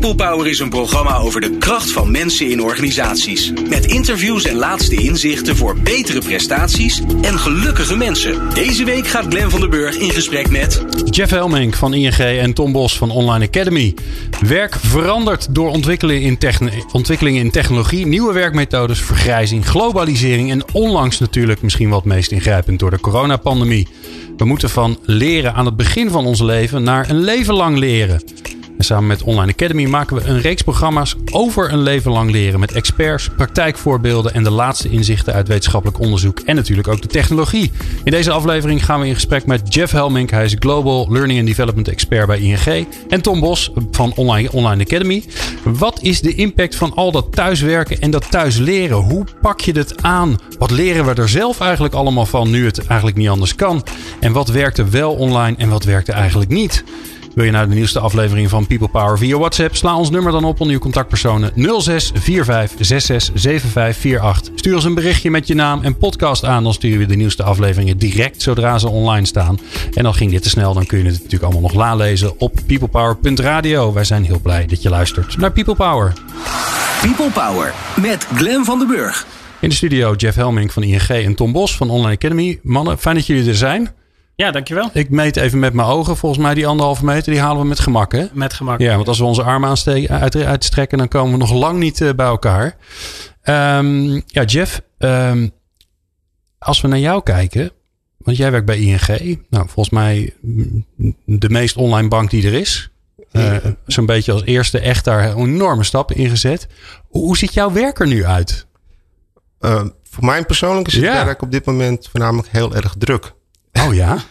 People Power is een programma over de kracht van mensen in organisaties. Met interviews en laatste inzichten voor betere prestaties en gelukkige mensen. Deze week gaat Glen van der Burg in gesprek met... Jeff Helmink van ING en Tom Bos van Online Academy. Werk verandert door ontwikkelingen in, ontwikkelingen in technologie, nieuwe werkmethodes, vergrijzing, globalisering en onlangs natuurlijk misschien wat meest ingrijpend door de coronapandemie. We moeten van leren aan het begin van ons leven naar een leven lang leren. En samen met Online Academy maken we een reeks programma's over een leven lang leren. Met experts, praktijkvoorbeelden en de laatste inzichten uit wetenschappelijk onderzoek. En natuurlijk ook de technologie. In deze aflevering gaan we in gesprek met Jeff Helmink. Hij is Global Learning and Development Expert bij ING. En Tom Bos van Online, Online Academy. Wat is de impact van al dat thuiswerken en dat thuis leren? Hoe pak je het aan? Wat leren we er zelf eigenlijk allemaal van nu het eigenlijk niet anders kan? En wat werkte wel online en wat werkte eigenlijk niet? Wil je naar de nieuwste aflevering van People Power via WhatsApp? Sla ons nummer dan op onder uw contactpersonen 0645667548. Stuur ons een berichtje met je naam en podcast aan. Dan sturen we de nieuwste afleveringen direct zodra ze online staan. En dan ging dit te snel, dan kun je het natuurlijk allemaal nog nalezen op peoplepower.radio. Wij zijn heel blij dat je luistert naar People Power. People Power met Glen van den Burg. In de studio Jeff Helming van ING en Tom Bos van Online Academy. Mannen, fijn dat jullie er zijn. Ja, dankjewel. Ik meet even met mijn ogen. Volgens mij die anderhalve meter, die halen we met gemak, hè? Met gemak. Ja, want als we onze armen aansteken, uit, uitstrekken, dan komen we nog lang niet uh, bij elkaar. Um, ja, Jeff, um, als we naar jou kijken, want jij werkt bij ING. Nou, volgens mij de meest online bank die er is. Uh, Zo'n beetje als eerste echt daar enorme stappen ingezet. Hoe, hoe ziet jouw werk er nu uit? Uh, voor mij persoonlijk is het ja. werk op dit moment voornamelijk heel erg druk. Oh ja?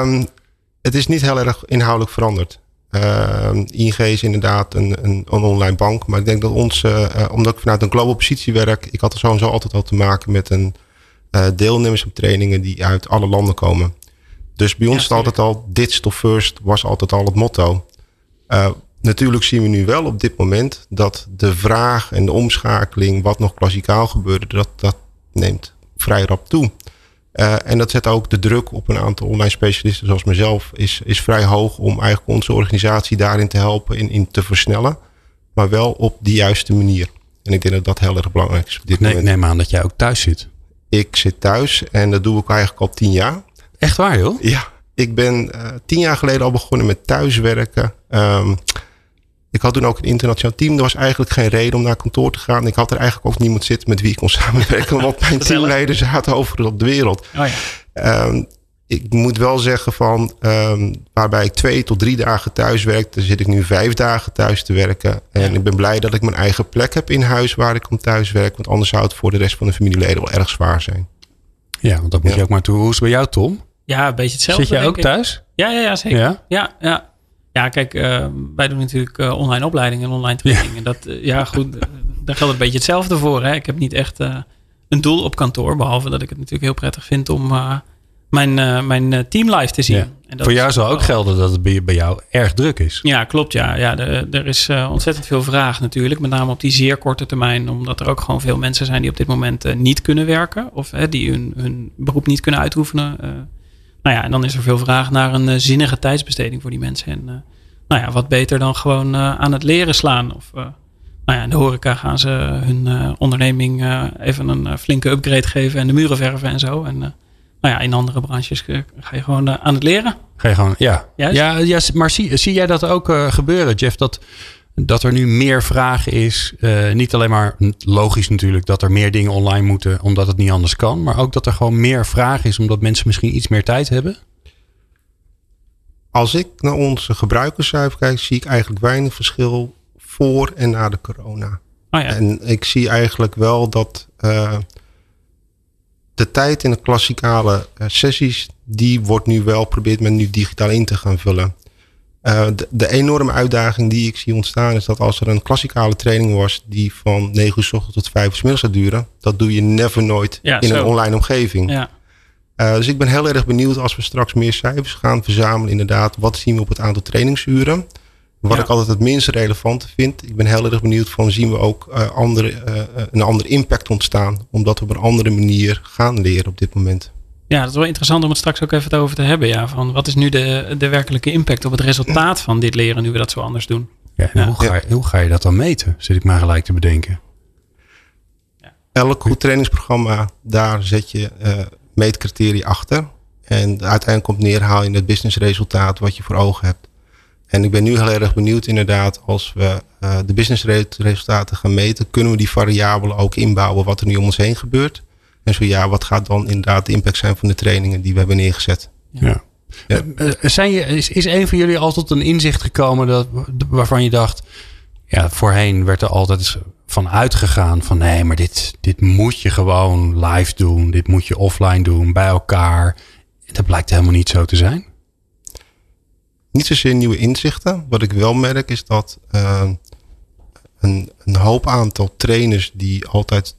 um, het is niet heel erg inhoudelijk veranderd. Uh, ING is inderdaad een, een, een, online bank. Maar ik denk dat ons, uh, omdat ik vanuit een global positie werk... ik had er sowieso altijd al te maken met een uh, deelnemers op trainingen... die uit alle landen komen. Dus bij ons ja, is altijd al digital first was altijd al het motto. natuurlijk zien we nu wel op dit moment... dat de vraag en de omschakeling... wat nog klassikaal gebeurde, dat, dat neemt vrij rap toe. Uh, en dat zet ook de druk op een aantal online specialisten zoals mezelf is, is vrij hoog om eigenlijk onze organisatie daarin te helpen in, in te versnellen. Maar wel op de juiste manier. En ik denk dat dat heel erg belangrijk is. Op dit nee, moment. neem aan dat jij ook thuis zit. Ik zit thuis en dat doe ik eigenlijk al tien jaar. Echt waar joh? Ja, ik ben uh, tien jaar geleden al begonnen met thuiswerken. Um, ik had toen ook een internationaal team. Er was eigenlijk geen reden om naar kantoor te gaan. Ik had er eigenlijk ook niemand zitten met wie ik kon samenwerken. want mijn teamleden zaten overal op de wereld. Oh ja. um, ik moet wel zeggen van um, waarbij ik twee tot drie dagen thuis werkte, zit ik nu vijf dagen thuis te werken. En ja. ik ben blij dat ik mijn eigen plek heb in huis waar ik kan thuis werken. Want anders zou het voor de rest van de familieleden wel erg zwaar zijn. Ja, want dat moet ja. je ook maar toe. Hoe is het bij jou, Tom? Ja, een beetje hetzelfde. Zit jij ook thuis? Ja, ja, ja, zeker. Ja, ja. ja. Ja, kijk, uh, wij doen natuurlijk uh, online opleidingen en online trainingen. Ja. Dat, uh, ja, goed, daar geldt een beetje hetzelfde voor. Hè? Ik heb niet echt een doel op kantoor, behalve dat ik het natuurlijk heel prettig vind om mijn, mijn team live te zien. Ja. En dat voor jou zou ook gelden dat het bij jou erg druk is. Ja, klopt. Ja, ja de, er is ontzettend veel vraag natuurlijk, met name op die zeer korte termijn, omdat er ook gewoon veel mensen zijn die op dit moment niet kunnen werken of die hun, hun beroep niet kunnen uitoefenen. Nou ja, en dan is er veel vraag naar een uh, zinnige tijdsbesteding voor die mensen. En uh, nou ja, wat beter dan gewoon uh, aan het leren slaan. Of nou ja, in de horeca gaan ze hun onderneming even een flinke upgrade geven en de muren verven en zo. En nou ja, in andere branches ga je gewoon aan het leren. Ga je gewoon, ja. Juist? Ja, ja maar zie, zie jij dat ook gebeuren, Jeff? Dat dat er nu meer vraag is. Uh, niet alleen maar logisch natuurlijk dat er meer dingen online moeten omdat het niet anders kan. Maar ook dat er gewoon meer vraag is omdat mensen misschien iets meer tijd hebben. Als ik naar onze gebruikerscijfer kijk, zie ik eigenlijk weinig verschil voor en na de corona. Oh ja. En ik zie eigenlijk wel dat uh, de tijd in de klassikale uh, sessies, die wordt nu wel probeert men nu digitaal in te gaan vullen. Uh, de, de, enorme uitdaging die ik zie ontstaan is dat als er een klassikale training was die van 9 uur s ochtends tot 5 uur s middags zou duren, dat doe je never nooit ja, in zo. een online omgeving. Ja. Uh, dus ik ben heel erg benieuwd als we straks meer cijfers gaan verzamelen, inderdaad, wat zien we op het aantal trainingsuren. Wat ja. ik altijd het minst relevante vind. Ik ben heel erg benieuwd van zien we ook uh, andere, een andere impact ontstaan, omdat we op een andere manier gaan leren op dit moment. Ja, dat is wel interessant om het straks ook even over te hebben. Ja, van wat is nu de, de werkelijke impact op het resultaat van dit leren nu we dat zo anders doen? Ja, en Hoe, ga je, hoe ga je dat dan meten? Zit ik maar gelijk te bedenken. Elk goed trainingsprogramma, daar zet je uh, meetcriteria achter. En uiteindelijk komt neer, haal je het businessresultaat wat je voor ogen hebt. En ik ben nu heel erg benieuwd inderdaad, als we uh, de businessresultaten gaan meten, kunnen we die variabelen ook inbouwen wat er nu om ons heen gebeurt. En zo ja, wat gaat dan inderdaad de impact zijn van de trainingen die we hebben neergezet? Ja. ja. Uh, zijn je, is, is een van jullie altijd een inzicht gekomen dat, waarvan je dacht, ja, voorheen werd er altijd van uitgegaan van nee, maar dit, dit moet je gewoon live doen, dit moet je offline doen, bij elkaar. Dat blijkt helemaal niet zo te zijn. Niet zozeer nieuwe inzichten. Wat ik wel merk is dat uh, een, een hoop aantal trainers die altijd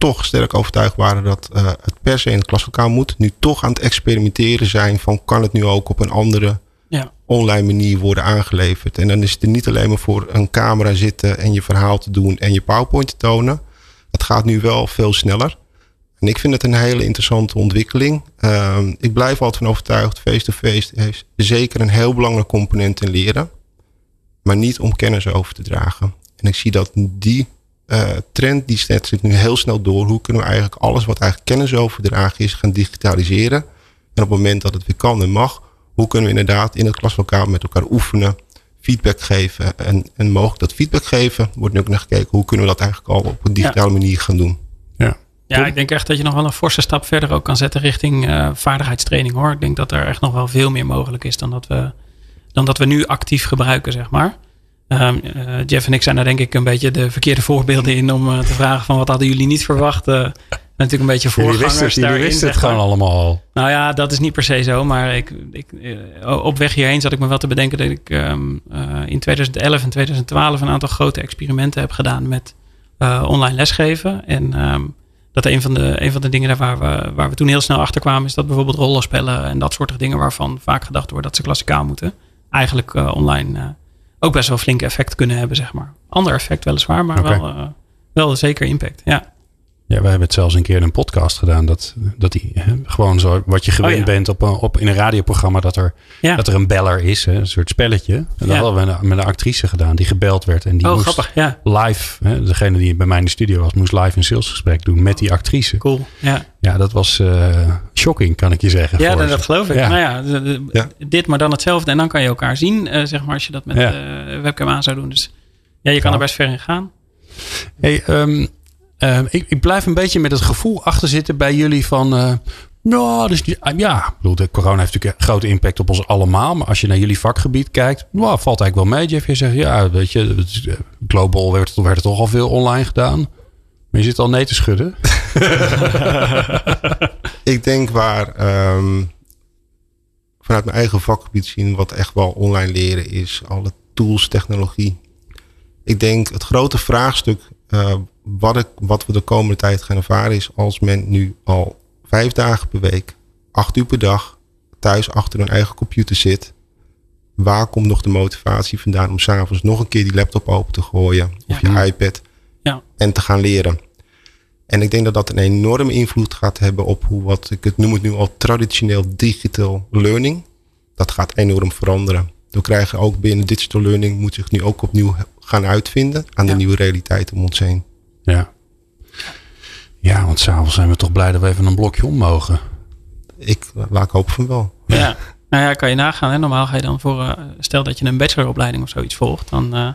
toch sterk overtuigd waren dat uh, het per se in het klaslokaal moet, nu toch aan het experimenteren zijn van kan het nu ook op een andere ja. online manier worden aangeleverd. En dan is het er niet alleen maar voor een camera zitten en je verhaal te doen en je PowerPoint te tonen. Het gaat nu wel veel sneller. En ik vind het een hele interessante ontwikkeling. Uh, ik blijf altijd van overtuigd, face-to-face -face heeft zeker een heel belangrijk component in leren. Maar niet om kennis over te dragen. En ik zie dat die uh, trend, die zet zich nu heel snel door. Hoe kunnen we eigenlijk alles wat eigenlijk kennis overdragen is gaan digitaliseren. En op het moment dat het weer kan en mag, hoe kunnen we inderdaad in het klaslokaal met elkaar oefenen, feedback geven. En, en mogelijk dat feedback geven, wordt nu ook naar gekeken, hoe kunnen we dat eigenlijk al op een digitale manier gaan doen. Ja. Ja, ik denk echt dat je nog wel een forse stap verder ook kan zetten richting uh, vaardigheidstraining hoor. Ik denk dat er echt nog wel veel meer mogelijk is dan dat we, dan dat we nu actief gebruiken, zeg maar. Um, uh, Jeff en ik zijn daar denk ik een beetje de verkeerde voorbeelden in om uh, te vragen van wat hadden jullie niet verwacht. natuurlijk een beetje voorgangers jullie wisten, wisten het gewoon allemaal al. Nou ja, dat is niet per se zo. Maar ik, ik, op weg hierheen zat ik me wel te bedenken dat ik um, in 2011 en 2012 een aantal grote experimenten heb gedaan met online lesgeven. En um, dat een van de, een van de dingen daar waar we, waar we toen heel snel achter kwamen, is dat bijvoorbeeld rollenspellen en dat soort dingen waarvan vaak gedacht wordt dat ze klassikaal moeten, eigenlijk uh, online uh, ook best wel flink effect kunnen hebben, zeg maar. Ander effect weliswaar, maar okay. wel, uh, wel zeker impact. Ja. Ja, we hebben het zelfs een keer in een podcast gedaan. Dat, dat die hè, gewoon zo wat je gewend oh, ja. bent op, een, op in een radioprogramma. Dat er, ja. dat er een beller is, hè, een soort spelletje. En dat ja. hadden we met een actrice gedaan die gebeld werd. En die oh, moest grappig, ja. live, hè, degene die bij mij in de studio was, moest live een salesgesprek doen met die actrice. Cool, ja. Ja, dat was uh, shocking, kan ik je zeggen. Ja, dat, dat, geloof ik. Nou ja, dit maar dan hetzelfde. En dan kan je elkaar zien, uh, zeg maar, als je dat met ja. uh, webcam aan zou doen. Dus ja, je kan er best ver in gaan. Hey, um, uh, ik, ik, blijf een beetje met het gevoel achter zitten bij jullie van. Uh, nou, dus ja, ik bedoel, de corona heeft natuurlijk een grote impact op ons allemaal. Maar als je naar jullie vakgebied kijkt, nou, valt eigenlijk wel mee. Jeff, je zegt, ja, weet je, global werd, er toch al veel online gedaan. Maar je zit al nee te schudden. ik denk waar um, vanuit mijn eigen vakgebied zien, wat echt wel online leren is, alle tools, technologie. Ik denk het grote vraagstuk uh, wat, ik, wat we de komende tijd gaan ervaren is als men nu al vijf dagen per week, acht uur per dag, thuis achter hun eigen computer zit. Waar komt nog de motivatie vandaan om s'avonds nog een keer die laptop open te gooien of ja. je iPad ja. en te gaan leren? En ik denk dat dat een enorme invloed gaat hebben op hoe wat ik het noem het nu al traditioneel digital learning. Dat gaat enorm veranderen. We krijgen ook binnen digital learning moet zich nu ook opnieuw gaan uitvinden aan de nieuwe realiteit om ons heen. Ja. Ja, want s'avonds zijn we toch blij dat we even een blokje om mogen. Ik laat ik hopen van wel. Ja. Nou ja, kan je nagaan. Hè? Normaal ga je dan voor, uh, stel dat je een bacheloropleiding of zoiets volgt, dan uh,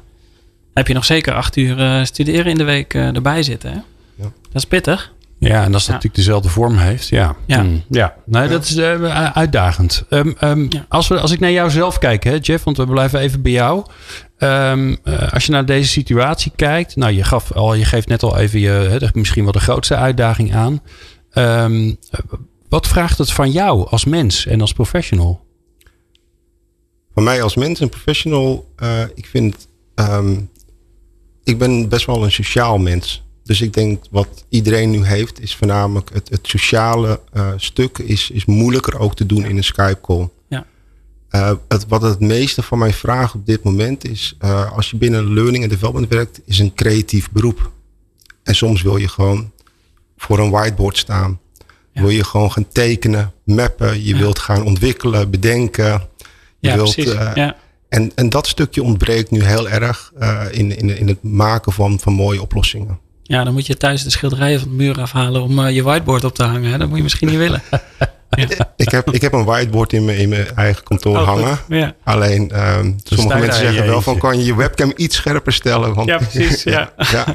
heb je nog zeker acht uur uh, studeren in de week erbij zitten. Hè? Ja. Dat is pittig. Ja, en als dat ja. natuurlijk dezelfde vorm heeft, ja. Ja, mm, ja. Nee, dat is uh, uitdagend. Um, um, ja. als, we, als ik naar jou zelf kijk, hè, Jeff, want we blijven even bij jou. Um, uh, als je naar deze situatie kijkt, nou, je, gaf al, je geeft net al even je, hè, misschien wel de grootste uitdaging aan. wat vraagt het van jou als mens en als professional? Van mij als mens en professional, uh, ik vind, ik ben best wel een sociaal mens. Dus ik denk wat iedereen nu heeft, is voornamelijk het, het sociale uh, stuk is, is moeilijker ook te doen ja. in een Skype call. Ja. Uh, het, wat het meeste van mij vraagt op dit moment is, uh, als je binnen learning en development werkt, is een creatief beroep. En soms wil je gewoon voor een whiteboard staan. Wil je gewoon gaan tekenen, mappen. Je wilt gaan ontwikkelen, bedenken. Je ja, wilt, precies. eh, ja. en, en dat stukje ontbreekt nu heel erg eh, in, in, in het maken van, van mooie oplossingen. Ja, dan moet je thuis de schilderijen van de muur afhalen om eh, je whiteboard op te hangen. Hè? Dat moet je misschien niet willen. Ik heb, ik heb een whiteboard in mijn, in mijn eigen kantoor Oh, hangen. Ja. Alleen ehm, sta sommige mensen zeggen wel van kan je je webcam iets scherper stellen. Want, Ja, precies, ja. ja.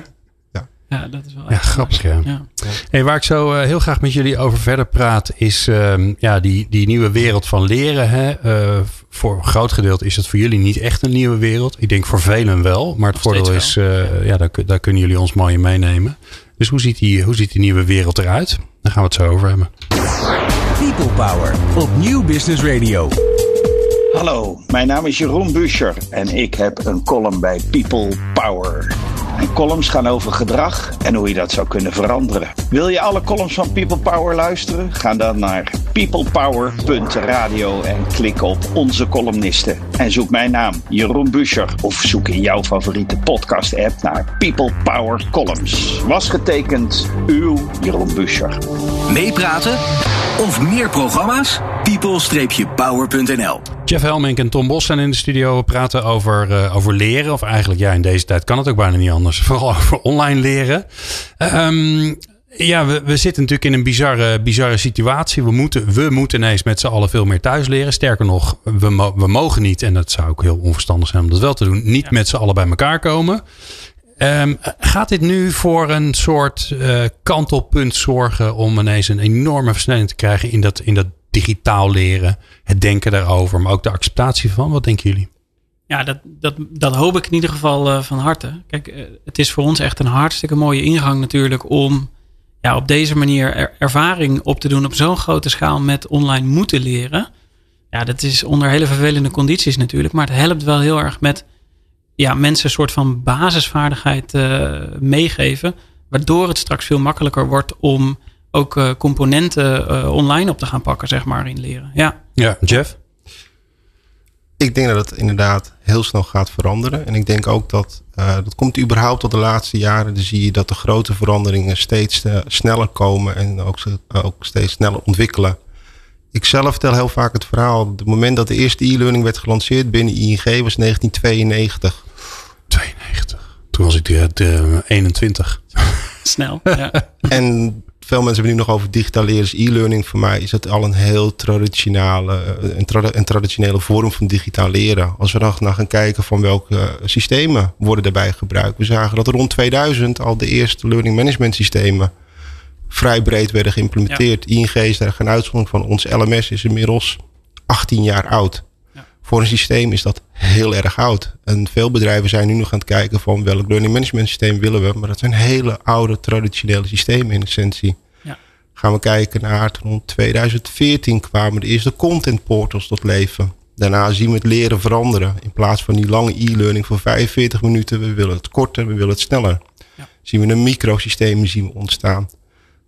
Ja, dat is wel Ja, echt grappig, ja. Ja. Hey, waar ik zo eh, heel graag met jullie over verder praat, is ehm, ja, die, die nieuwe wereld van leren. Hè? Eh, voor een groot gedeelte is het voor jullie niet echt een nieuwe wereld. Ik denk voor velen wel. Maar het Nog voordeel is, eh, ja, daar, daar kunnen jullie ons mooi in meenemen. Dus hoe ziet, die, hoe ziet die nieuwe wereld eruit? Daar gaan we het zo over hebben. People Power op Nieuw Business Radio. Hallo, mijn naam is Jeroen Buescher en ik heb een column bij People Power. Mijn columns gaan over gedrag en hoe je dat zou kunnen veranderen. Wil je alle columns van People Power luisteren? Ga dan naar peoplepower.radio en klik op onze columnisten. En zoek mijn naam, Jeroen Buescher, of zoek in jouw favoriete podcast-app naar People Power Columns. Was getekend, uw Jeroen Buescher. Meepraten of meer programma's? people-power.nl Jeff Helmink en Tom Bos zijn in de studio. We praten over, eh, over leren. Of eigenlijk, ja, in deze tijd kan het ook bijna niet anders. Vooral over online leren. Ehm, ja, we, we zitten natuurlijk in een bizarre, bizarre situatie. We moeten, we moeten ineens met z'n allen veel meer thuis leren. Sterker nog, we, mo- we mogen niet, en dat zou ook heel onverstandig zijn om dat wel te doen, niet met z'n allen bij elkaar komen. Ehm, gaat dit nu voor een soort eh, kantelpunt zorgen om ineens een enorme versnelling te krijgen in dat, in dat digitaal leren, het denken daarover, maar ook de acceptatie van? Wat denken jullie? Ja, dat, dat, dat hoop ik in ieder geval eh, van harte. Kijk, eh, het is voor ons echt een hartstikke mooie ingang natuurlijk om ja, op deze manier er- ervaring op te doen op zo'n grote schaal met online moeten leren. Ja, dat is onder hele vervelende condities natuurlijk, maar het helpt wel heel erg met ja, mensen een soort van basisvaardigheid eh, meegeven, waardoor het straks veel makkelijker wordt om ook eh, componenten eh, online op te gaan pakken, zeg maar, in leren. Ja, Ja, Jeff? Ik denk dat het inderdaad heel snel gaat veranderen. En ik denk ook dat eh, dat komt überhaupt tot de laatste jaren. Dan zie je dat de grote veranderingen steeds sneller komen en ook, ze- ook steeds sneller ontwikkelen. Ik zelf vertel heel vaak het verhaal. Op het moment dat de eerste e-learning werd gelanceerd binnen ING was 1992. 92. Toen was ik de, de 21. snel. Ja. En veel mensen hebben nu nog over digitaal leren. Dus e-learning voor mij is het al een heel traditionele, eh, een, trad- een traditionele vorm van digitaal leren. Als we dan naar gaan kijken van welke eh, systemen worden daarbij gebruikt. We zagen dat rond 2000 al de eerste learning management systemen vrij breed werden geïmplementeerd. ING is daar geen uitzondering van. Ons LMS is inmiddels 18 jaar oud. Voor een systeem is dat heel erg oud. En veel bedrijven zijn nu nog aan het kijken van welk learning management systeem willen we. Maar dat zijn hele oude traditionele systemen in essentie. Ja. Gaan we kijken naar rond 2014 kwamen de eerste content portals tot leven. Daarna zien we het leren veranderen. In plaats van die lange e-learning van 45 minuten, we willen het korter, we willen het sneller. Ja. Zien we een microsysteem zien we ontstaan.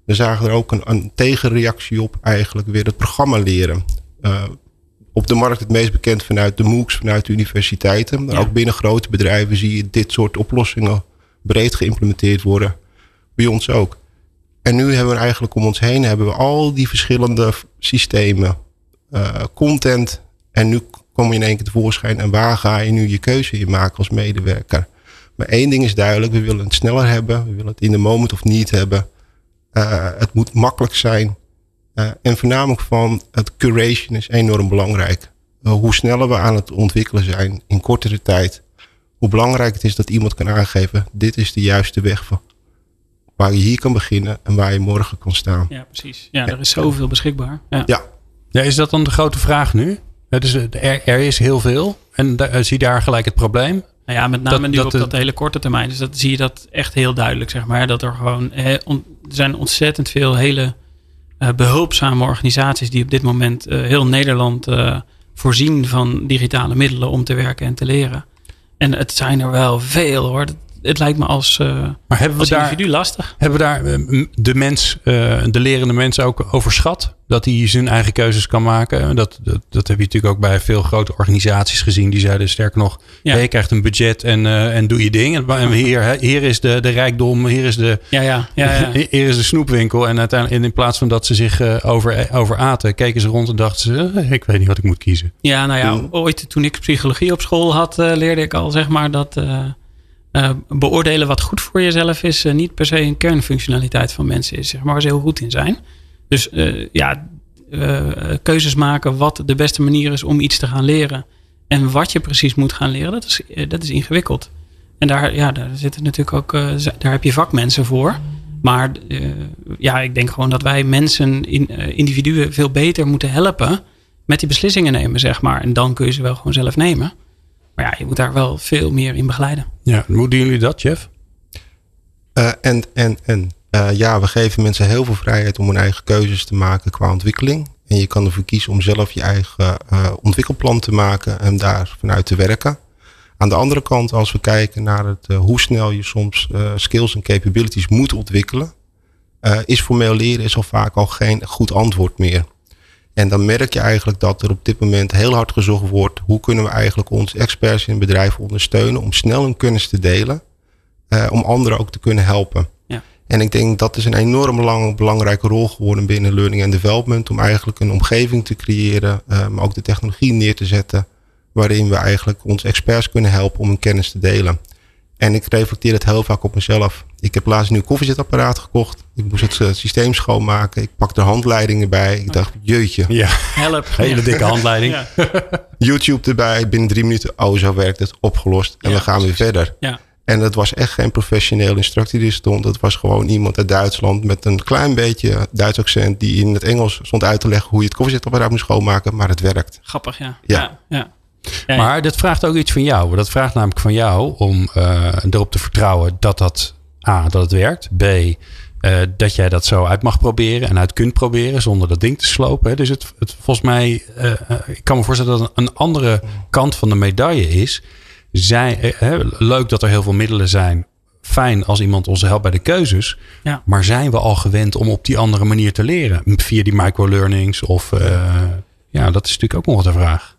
We zagen er ook een, een tegenreactie op eigenlijk weer het programma leren. Eh, op de markt het meest bekend vanuit de MOOCs, vanuit de universiteiten. Maar Ja. ook binnen grote bedrijven zie je dit soort oplossingen breed geïmplementeerd worden. Bij ons ook. En nu hebben we eigenlijk om ons heen hebben we al die verschillende systemen, eh, content. En nu kom je in één keer tevoorschijn. En waar ga je nu je keuze in maken als medewerker? Maar één ding is duidelijk, we willen het sneller hebben. We willen het in de moment of niet hebben. Eh, het moet makkelijk zijn. Eh, en voornamelijk van het curation is enorm belangrijk. Eh, hoe sneller we aan het ontwikkelen zijn in kortere tijd. Hoe belangrijk het is dat iemand kan aangeven. Dit is de juiste weg van waar je hier kan beginnen en waar je morgen kan staan. Ja, precies. Ja, er is zoveel beschikbaar. Ja. Ja, Ja, is dat dan de grote vraag nu? Het is, er, er is heel veel. En da- eh, zie daar gelijk het probleem. Nou ja, met name Dat- nu dat op de- dat hele korte termijn. Dus dat zie je dat echt heel duidelijk, zeg maar. Dat er gewoon, eh, on- er zijn ontzettend veel hele eh, behulpzame organisaties die op dit moment eh, heel Nederland eh, voorzien van digitale middelen om te werken en te leren. En het zijn er wel veel hoor. Het lijkt me als, uh, maar hebben we als daar, individu lastig. Hebben we daar uh, de mens, uh, de lerende mens ook overschat? Dat hij zijn eigen keuzes kan maken? Dat, dat, dat heb je natuurlijk ook bij veel grote organisaties gezien. Die zeiden sterker nog, ja. je krijgt een budget en, en doe je ding. En hier, hier is de, de rijkdom, hier is de, ja, ja, ja, ja. hier is de snoepwinkel. En uiteindelijk in plaats van dat ze zich over, over aten, keken ze rond en dachten ze, ik weet niet wat ik moet kiezen. Ja, nou ja, ooit toen ik psychologie op school had, leerde ik al zeg maar dat uh, beoordelen wat goed voor jezelf is, uh, niet per se een kernfunctionaliteit van mensen is, zeg maar, waar ze heel goed in zijn. Dus uh, ja, keuzes maken wat de beste manier is om iets te gaan leren. En wat je precies moet gaan leren, dat is, dat is ingewikkeld. En daar, ja, daar zitten natuurlijk ook, daar heb je vakmensen voor. Maar ja, ik denk gewoon dat wij mensen, in, individuen, veel beter moeten helpen met die beslissingen nemen, zeg maar. En dan kun je ze wel gewoon zelf nemen. Maar ja, je moet daar wel veel meer in begeleiden. Ja, hoe doen jullie dat, Jeff? Uh, en, en, en. Uh, ja, we geven mensen heel veel vrijheid om hun eigen keuzes te maken qua ontwikkeling. En je kan ervoor kiezen om zelf je eigen uh, ontwikkelplan te maken en daar vanuit te werken. Aan de andere kant, als we kijken naar het, hoe snel je soms skills en capabilities moet ontwikkelen, is formeel leren is al vaak al geen goed antwoord meer. En dan merk je eigenlijk dat er op dit moment heel hard gezocht wordt. Hoe kunnen we eigenlijk onze experts in bedrijven ondersteunen om snel hun kennis te delen. Uh, om anderen ook te kunnen helpen. Ja. En ik denk dat is een enorm belang, belangrijke rol geworden binnen learning and development. Om eigenlijk een omgeving te creëren. Uh, maar ook de technologie neer te zetten. Waarin we eigenlijk onze experts kunnen helpen om hun kennis te delen. En ik reflecteer het heel vaak op mezelf. Ik heb laatst een nieuw koffiezetapparaat gekocht. Ik moest het uh, systeem schoonmaken. Ik pak de handleidingen bij. Ik dacht, jeutje. Ja, help. Hele dikke handleiding. Ja. YouTube erbij. Binnen drie minuten. Oh, zo werkt het. Opgelost. En Ja, we gaan weer verder. Ja. En dat was echt geen professioneel instructie die stond. Dat was gewoon iemand uit Duitsland met een klein beetje Duits accent. Die in het Engels stond uit te leggen hoe je het koffiezetapparaat moest schoonmaken. Maar het werkt. Grappig, ja. Ja. ja. Ja. Ja, Maar dat vraagt ook iets van jou. Dat vraagt namelijk van jou om uh, erop te vertrouwen dat dat A, dat het werkt. B, uh, dat jij dat zo uit mag proberen en uit kunt proberen zonder dat ding te slopen. Hè. Dus het, het volgens mij, uh, ik kan me voorstellen dat een andere kant van de medaille is. Zij, leuk dat er heel veel middelen zijn. Fijn als iemand ons helpt bij de keuzes. Ja. Maar zijn we al gewend om op die andere manier te leren? Via die microlearnings of... ja, dat is natuurlijk ook nog wat de vraag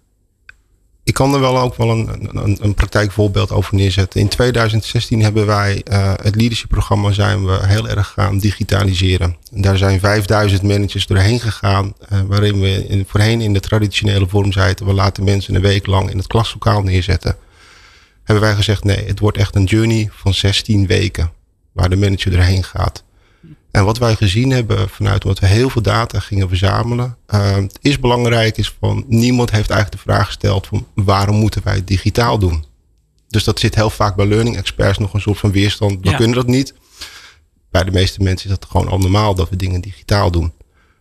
ik kan er wel ook wel een, een, een praktijkvoorbeeld over neerzetten. In 2016 hebben wij uh, het leadership programma zijn we heel erg gaan digitaliseren. En daar zijn 5000 managers doorheen gegaan. Uh, waarin we voorheen in de traditionele vorm zeiden. We laten mensen een week lang in het klaslokaal neerzetten. Hebben wij gezegd nee, het wordt echt een journey van 16 weken. Waar de manager doorheen gaat. En wat wij gezien hebben vanuit wat we heel veel data gingen verzamelen, uh, is belangrijk is van niemand heeft eigenlijk de vraag gesteld van waarom moeten wij het digitaal doen? Dus dat zit heel vaak bij learning experts nog een soort van weerstand. We Ja. kunnen dat niet. Bij de meeste mensen is dat gewoon al normaal dat we dingen digitaal doen.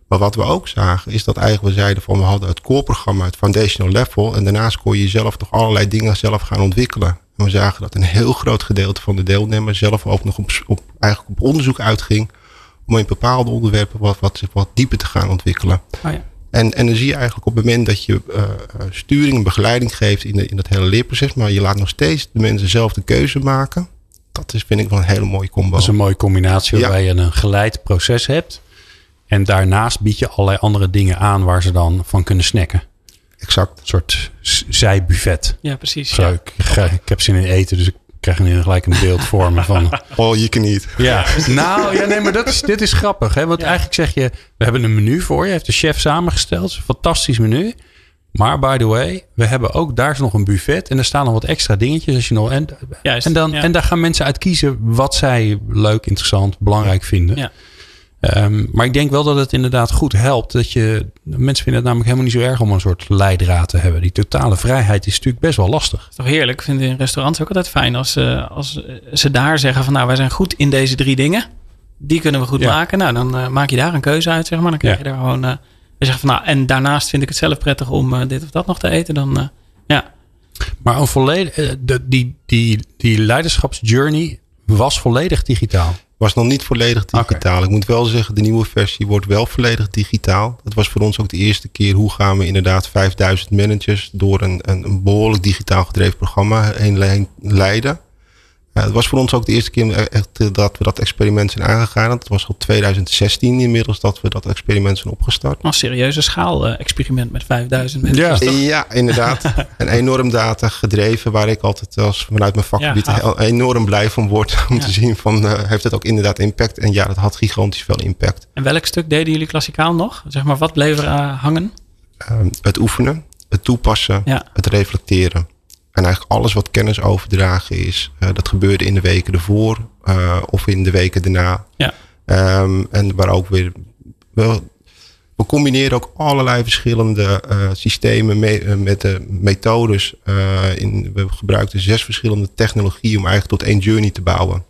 Maar wat we ook zagen is dat eigenlijk we zeiden van we hadden het core programma, het foundational level. En daarnaast kon je zelf toch allerlei dingen zelf gaan ontwikkelen. En we zagen dat een heel groot gedeelte van de deelnemers zelf ook nog op, op, eigenlijk op onderzoek uitging om in bepaalde onderwerpen wat, wat, wat dieper te gaan ontwikkelen. Oh ja. En, en dan zie je eigenlijk op het moment dat je uh, sturing en begeleiding geeft in, de, in dat hele leerproces, maar je laat nog steeds de mensen zelf de keuze maken. Dat is, vind ik wel een hele mooie combo. Dat is een mooie combinatie Ja. waarbij je een geleid proces hebt. En daarnaast bied je allerlei andere dingen aan waar ze dan van kunnen snacken. Exact. Een soort zijbuffet. ja, precies. Zo, Ja. ik, ga- ik heb zin in eten, dus ik krijg nu gelijk een beeld voor me van... All you can eat. Ja, nou ja, nee, maar dat is, dit is grappig. Hè? Want Ja. eigenlijk zeg je, we hebben een menu voor je. Heeft de chef samengesteld. Een fantastisch menu. Maar by the way, we hebben ook, daar is nog een buffet. En er staan nog wat extra dingetjes. Als je nog, en, Juist, en, dan, ja. en daar gaan mensen uit kiezen wat zij leuk, interessant, belangrijk vinden. Ja. Ehm, maar ik denk wel dat het inderdaad goed helpt. Dat je, mensen vinden het namelijk helemaal niet zo erg om een soort leidraad te hebben. Die totale vrijheid is natuurlijk best wel lastig. is toch heerlijk. Ik vind in restaurants ook altijd fijn als, eh, als eh, ze daar zeggen van nou wij zijn goed in deze drie dingen. Die kunnen we goed Ja. maken. Nou dan eh, maak je daar een keuze uit zeg maar. Dan krijg Ja. je daar gewoon... eh je zegt van nou en daarnaast vind ik het zelf prettig om dit of dat nog te eten. Dan ja. Maar een volledig, die, die, die leiderschapsjourney was volledig digitaal. Was nog niet volledig digitaal. Ik moet wel zeggen, de nieuwe versie wordt wel volledig digitaal. Dat was voor ons ook de eerste keer. Hoe gaan we inderdaad 5000 managers door een, een, een behoorlijk digitaal gedreven programma heen le- leiden. Het was voor ons ook de eerste keer echt, dat we dat experiment zijn aangegaan. Het was al 2016 inmiddels dat we dat experiment zijn opgestart. Een serieuze schaal-experiment met 5000 mensen. Ja, ja inderdaad. een enorm data gedreven waar ik altijd als vanuit mijn vakgebied ja, enorm blij van word. Om te zien van uh, heeft het ook inderdaad impact. En ja, dat had gigantisch veel impact. En welk stuk deden jullie klassikaal nog? Zeg maar, wat bleef er uh, hangen? Um, het oefenen, het toepassen, het reflecteren. En eigenlijk alles wat kennis overdragen is, uh, dat gebeurde in de weken ervoor uh, of in de weken daarna. Ja. Um, en waar ook weer. Wel, we combineren ook allerlei verschillende uh, systemen me, met de methodes. in, we gebruikten zes verschillende technologieën om eigenlijk tot één journey te bouwen.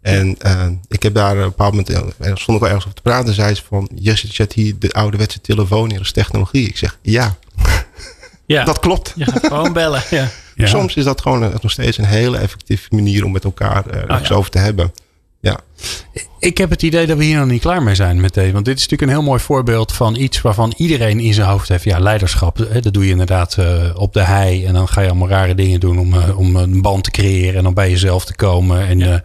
En ik heb daar een bepaald moment, er stond ik wel ergens op te praten, zei ze van, je zet hier de ouderwetse telefoon neer als technologie. Ik zeg, ja. Ja. Dat klopt. Je gaat gewoon bellen. Ja. Ja. Soms is dat gewoon nog steeds een hele effectieve manier om met elkaar uh, oh, ja. over te hebben. Ja. Ik heb het idee dat we hier nog niet klaar mee zijn met deze. Want dit is natuurlijk een heel mooi voorbeeld van iets waarvan iedereen in zijn hoofd heeft. Ja, leiderschap. Hè, dat doe je inderdaad uh, op de hei. En dan ga je allemaal rare dingen doen om, uh, om een band te creëren. En dan bij jezelf te komen. En, ja. uh,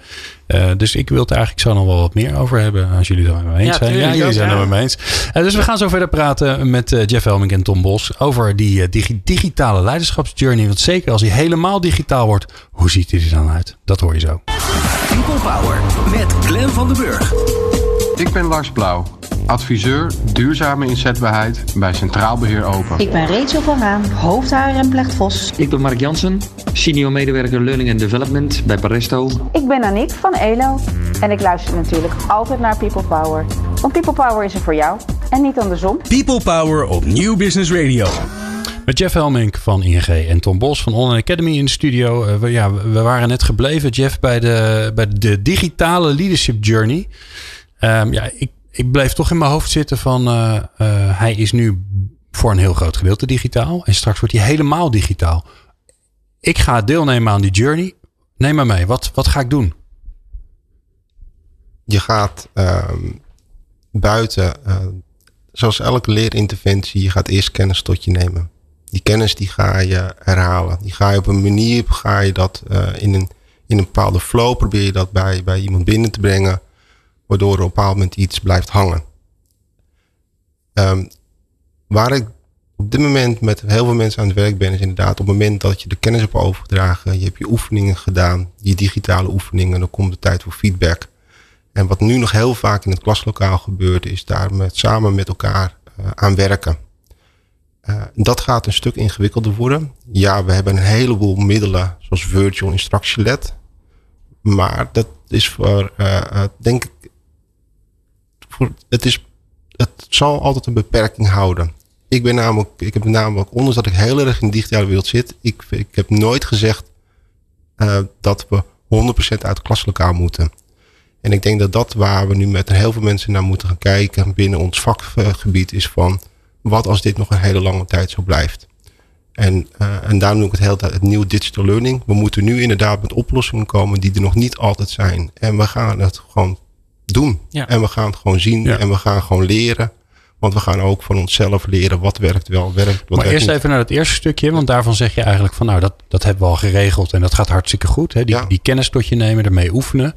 dus ik wil het eigenlijk zo nog wel wat meer over hebben. Als jullie het er mee eens ja, zijn. Ja, jullie zijn het er mee eens. dus we gaan zo verder praten met Jeff Helming en Tom Bos. Over die digi digitale leiderschapsjourney. Want zeker als hij helemaal digitaal wordt. Hoe ziet hij er dan uit? Dat hoor je zo. People Power met Glen van den Burg. Ik ben Lars Blauw, adviseur duurzame inzetbaarheid bij Centraal Beheer Open. Ik ben Rachel van Raan, hoofd HR en Vos. Ik ben Mark Jansen, senior medewerker Learning and Development bij Paresto. Ik ben Aniek van ELO en ik luister natuurlijk altijd naar People Power. Want People Power is er voor jou en niet andersom. People Power op Nieuw Business Radio. Met Jeff Helmink van ING en Tom Bos van Online Academy in de studio. Uh, we, ja, we waren net gebleven, Jeff, bij de, bij de digitale leadership journey. Um, ja, ik, ik bleef toch in mijn hoofd zitten van uh, uh, hij is nu voor een heel groot gedeelte digitaal. En straks wordt hij helemaal digitaal. Ik ga deelnemen aan die journey. Neem maar mee. Wat, wat ga ik doen? Je gaat um, buiten, zoals elke leerinterventie, je gaat eerst kennis tot je nemen die kennis die ga je herhalen. Die ga je op een manier, ga je dat in, een, in een bepaalde flow, probeer je dat bij, bij iemand binnen te brengen, waardoor op een bepaald moment iets blijft hangen. Um, waar ik op dit moment met heel veel mensen aan het werk ben, is inderdaad op het moment dat je de kennis hebt overgedragen, je hebt je oefeningen gedaan, je digitale oefeningen, dan komt de tijd voor feedback. En wat nu nog heel vaak in het klaslokaal gebeurt, is daar met, samen met elkaar uh, aan werken. Uh, dat gaat een stuk ingewikkelder worden. Ja, we hebben een heleboel middelen, zoals Virtual Instruction LED. Maar dat is voor, uh, denk ik, het, is, het zal altijd een beperking houden. Ik ben namelijk, ik heb namelijk, ondanks dat ik heel erg in de digitale wereld zit, ik, ik heb nooit gezegd dat we 100% uit klaslokaal moeten. En ik denk dat dat waar we nu met heel veel mensen naar moeten gaan kijken binnen ons vakgebied is van wat als dit nog een hele lange tijd zo blijft? En, uh, en daarom noem ik het tijd het nieuw digital learning. We moeten nu inderdaad met oplossingen komen die er nog niet altijd zijn. En we gaan het gewoon doen. Ja. En we gaan het gewoon zien. Ja. En we gaan gewoon leren. Want we gaan ook van onszelf leren wat werkt wel, werkt wat Maar eerst niet. even naar het eerste stukje. Want daarvan zeg je eigenlijk van nou, dat, dat hebben we al geregeld. En dat gaat hartstikke goed. Hè? Die, Ja. die kennis tot je nemen, ermee oefenen.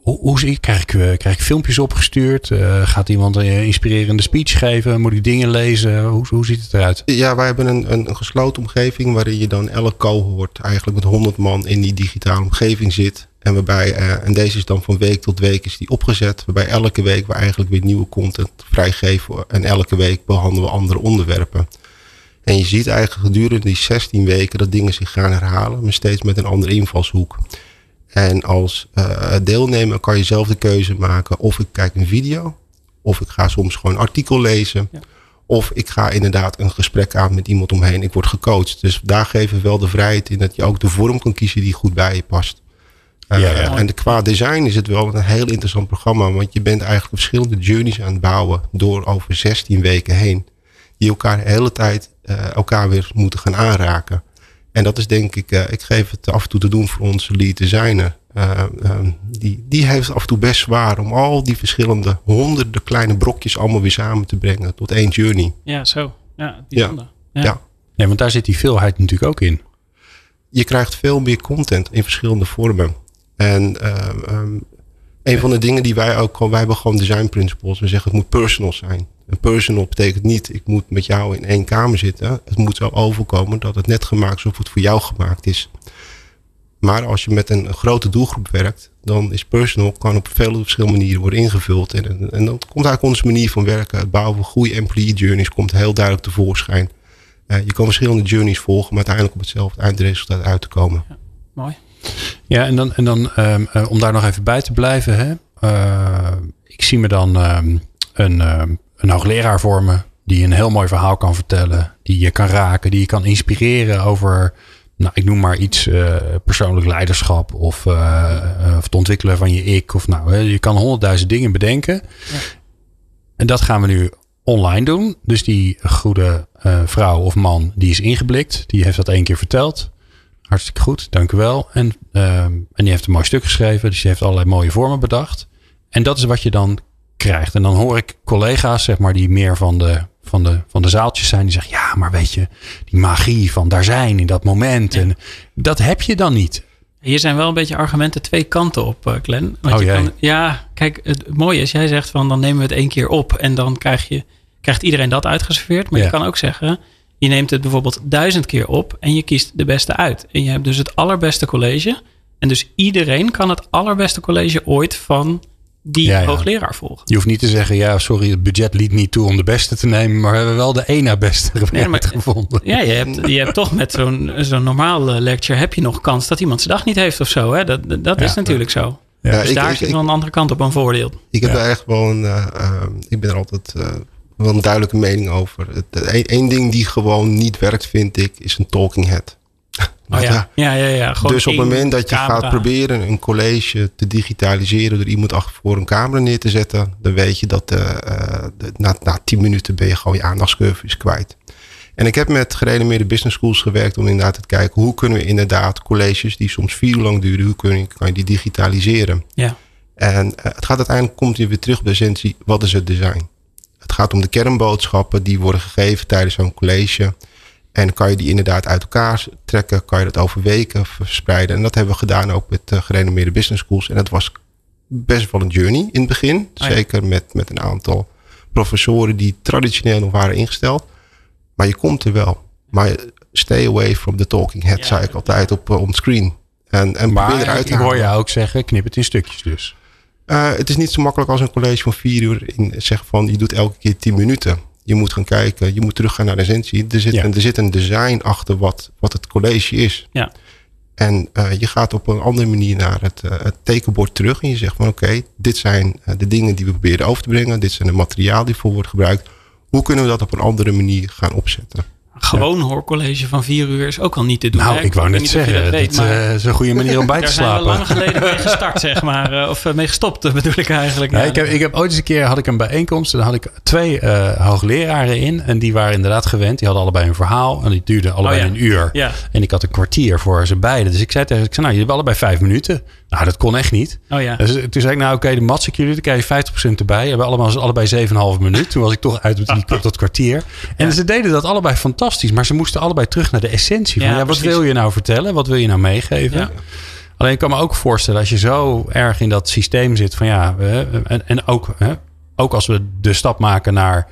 Hoe, hoe ik, krijg ik, eh, krijg ik filmpjes opgestuurd? Uh, gaat iemand een inspirerende speech geven? Moet ik dingen lezen? Hoe, hoe ziet het eruit? Ja, wij hebben een, een, gesloten omgeving waarin je dan elk cohort eigenlijk met 100 man in die digitale omgeving zit. En waarbij, en deze is dan van week tot week is die opgezet. Waarbij elke week we eigenlijk weer nieuwe content vrijgeven. En elke week behandelen we andere onderwerpen. En je ziet eigenlijk gedurende die 16 weken dat dingen zich gaan herhalen. Maar steeds met een andere invalshoek. En als uh, deelnemer kan je zelf de keuze maken of ik kijk een video. Of ik ga soms gewoon een artikel lezen. Ja. Of ik ga inderdaad een gesprek aan met iemand omheen. Ik word gecoacht. Dus daar geven we wel de vrijheid in dat je ook de vorm kan kiezen die goed bij je past. Uh, Ja, ja. En de, qua design is het wel een heel interessant programma. Want je bent eigenlijk verschillende journeys aan het bouwen. Door over 16 weken heen. Die elkaar de hele tijd uh, elkaar weer moeten gaan aanraken. En dat is denk ik, uh, ik geef het af en toe te doen voor onze lead designer. Uh, um, die, die heeft af en toe best zwaar om al die verschillende honderden kleine brokjes allemaal weer samen te brengen tot één journey. Ja, zo. Ja, bijzonder. Ja. Ja. Ja, want daar zit die veelheid natuurlijk ook in. Je krijgt veel meer content in verschillende vormen. En ehm, een van de dingen die wij ook gewoon, wij hebben gewoon design principles. We zeggen het moet personal zijn. En personal betekent niet, ik moet met jou in één kamer zitten. Het moet zo overkomen dat het net gemaakt is of het voor jou gemaakt is. Maar als je met een grote doelgroep werkt, dan is personal kan op veel verschillende manieren worden ingevuld. En, en, en dan komt eigenlijk onze manier van werken. Het bouwen van goede employee journeys komt heel duidelijk tevoorschijn. Uh, je kan verschillende journeys volgen, maar uiteindelijk op hetzelfde eindresultaat uit te komen. Ja, mooi. Ja, en dan, en dan um, uh, om daar nog even bij te blijven. Hè? Uh, ik zie me dan um, een, um, een hoogleraar voor me die een heel mooi verhaal kan vertellen. Die je kan raken, die je kan inspireren over nou, ik noem maar iets, uh, persoonlijk leiderschap of, uh, uh, of het ontwikkelen van je ik. Of nou, je kan honderdduizend dingen bedenken. Ja. En dat gaan we nu online doen. Dus die goede vrouw of man, die is ingeblikt. Die heeft dat één keer verteld. Hartstikke goed, dank u wel. En, en die heeft een mooi stuk geschreven. Dus die heeft allerlei mooie vormen bedacht. En dat is wat je dan krijgt. En dan hoor ik collega's, zeg maar, die meer van de van de, van de zaaltjes zijn die zeggen: Ja, maar weet je, die magie van daar zijn in dat moment. Ja. En dat heb je dan niet. Hier zijn wel een beetje argumenten twee kanten op, uh, Glenn. Want oh, je kan, ja, kijk, het mooie is, jij zegt van dan nemen we het één keer op en dan krijg je, krijgt iedereen dat uitgeserveerd. Maar ja. je kan ook zeggen, je neemt het bijvoorbeeld duizend keer op en je kiest de beste uit. En je hebt dus het allerbeste college. En dus iedereen kan het allerbeste college ooit van die ja, ja. hoogleraar volgen. Je hoeft niet te zeggen, ja, sorry, het budget liet niet toe om de beste te nemen, maar we hebben wel de één na beste nee, maar, gevonden. Ja, je hebt, je hebt toch met zo'n zo'n normaal lecture heb je nog kans dat iemand zijn dag niet heeft of zo. Hè? Dat, dat is natuurlijk zo. Ja, dus ik, daar ik, zit wel een andere kant op een voordeel. Ik heb daar echt wel een, uh, uh, ik ben er altijd uh, wel een duidelijke mening over. Eén ding die gewoon niet werkt, vind ik, is een talking head. Ja. Ja, ja, dus op het moment dat je camera. gaat proberen een college te digitaliseren door iemand achter voor een camera neer te zetten, dan weet je dat uh, de, na, na tien minuten ben je gewoon je aandachtscurve is kwijt. En ik heb met gerenommeerde business schools gewerkt om inderdaad te kijken hoe kunnen we inderdaad colleges die soms vier uur lang duren, hoe kun je, kan je die digitaliseren. Ja. En uh, het gaat uiteindelijk, komt je weer terug op de essentie, wat is het design? Het gaat om de kernboodschappen die worden gegeven tijdens zo'n college. En kan je die inderdaad uit elkaar trekken? Kan je dat over weken verspreiden? En dat hebben we gedaan ook met uh, gerenommeerde business schools. En dat was best wel een journey in het begin. Oh ja. Zeker met, met een aantal professoren die traditioneel nog waren ingesteld. Maar je komt er wel. Maar stay away from the talking head, ja, zei ik altijd op uh, on screen. En, en maar probeer eruit te ik hoor jou ook zeggen, knip het in stukjes dus. Uh, het is niet zo makkelijk als een college van vier uur in zeggen van je doet elke keer tien minuten. Je moet gaan kijken, je moet teruggaan naar de essentie. Er zit, ja. een, er zit een design achter wat, wat het college is. Ja. En uh, je gaat op een andere manier naar het, uh, het tekenbord terug. En je zegt van oké, okay, dit zijn uh, de dingen die we proberen over te brengen. Dit zijn de materiaal die voor wordt gebruikt. Hoe kunnen we dat op een andere manier gaan opzetten? Gewoon ja. hoorcollege van vier uur is ook al niet te doen. Nou, hè? ik wou net zeggen, dat, dat is een goede manier om bij te slapen. Daar zijn we lang geleden mee gestart, zeg maar. Uh, of mee gestopt, bedoel ik eigenlijk. Ik, heb, ik heb ooit eens een keer had ik een bijeenkomst. En dan had ik twee uh, hoogleraren in. En die waren inderdaad gewend. Die hadden allebei een verhaal. En die duurde allebei oh, ja. een uur. Ja. En ik had een kwartier voor ze beiden. Dus ik zei tegen ze, ik zei, nou, jullie hebben allebei vijf minuten. Nou, dat kon echt niet. Oh, ja. dus toen zei ik, nou oké, okay, de mats ik jullie. Dan krijg je 50% erbij. We hebben allemaal, allebei 7,5 minuut. Toen was ik toch uit op, die, op dat kwartier. En ze deden dat allebei fantastisch. Maar ze moesten allebei terug naar de essentie. Van, ja, ja, wat wil je nou vertellen? Wat wil je nou meegeven? Ja. Alleen ik kan me ook voorstellen, als je zo erg in dat systeem zit van ja, en, en ook, hè, ook als we de stap maken naar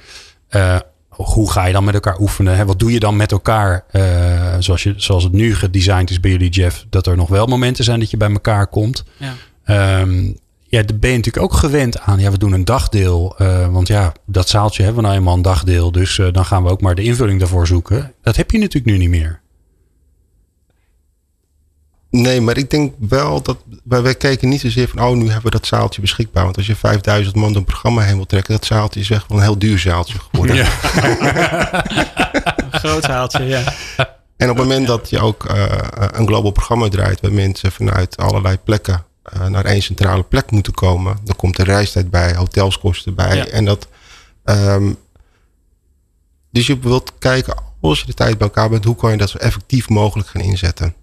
uh, hoe ga je dan met elkaar oefenen? Hè? Wat doe je dan met elkaar? Uh, zoals, je, zoals het nu gedesigned is bij jullie, Jeff, dat er nog wel momenten zijn dat je bij elkaar komt. Ja. Um, ja, daar ben je natuurlijk ook gewend aan. Ja, we doen een dagdeel. Uh, want ja, dat zaaltje hebben we nou eenmaal een dagdeel. Dus uh, dan gaan we ook maar de invulling daarvoor zoeken. Dat heb je natuurlijk nu niet meer. Nee, maar ik denk wel dat wij, wij kijken niet zozeer van, oh, nu hebben we dat zaaltje beschikbaar. Want als je 5000 man een programma heen wil trekken, dat zaaltje is echt wel een heel duur zaaltje geworden. Ja. een groot zaaltje, ja. En op het moment dat je ook uh, een global programma draait, waar mensen vanuit allerlei plekken naar één centrale plek moeten komen, dan komt er reistijd bij, hotelskosten bij. Ja. En dat. Um, dus je wilt kijken, als je de tijd bij elkaar bent, hoe kan je dat zo effectief mogelijk gaan inzetten?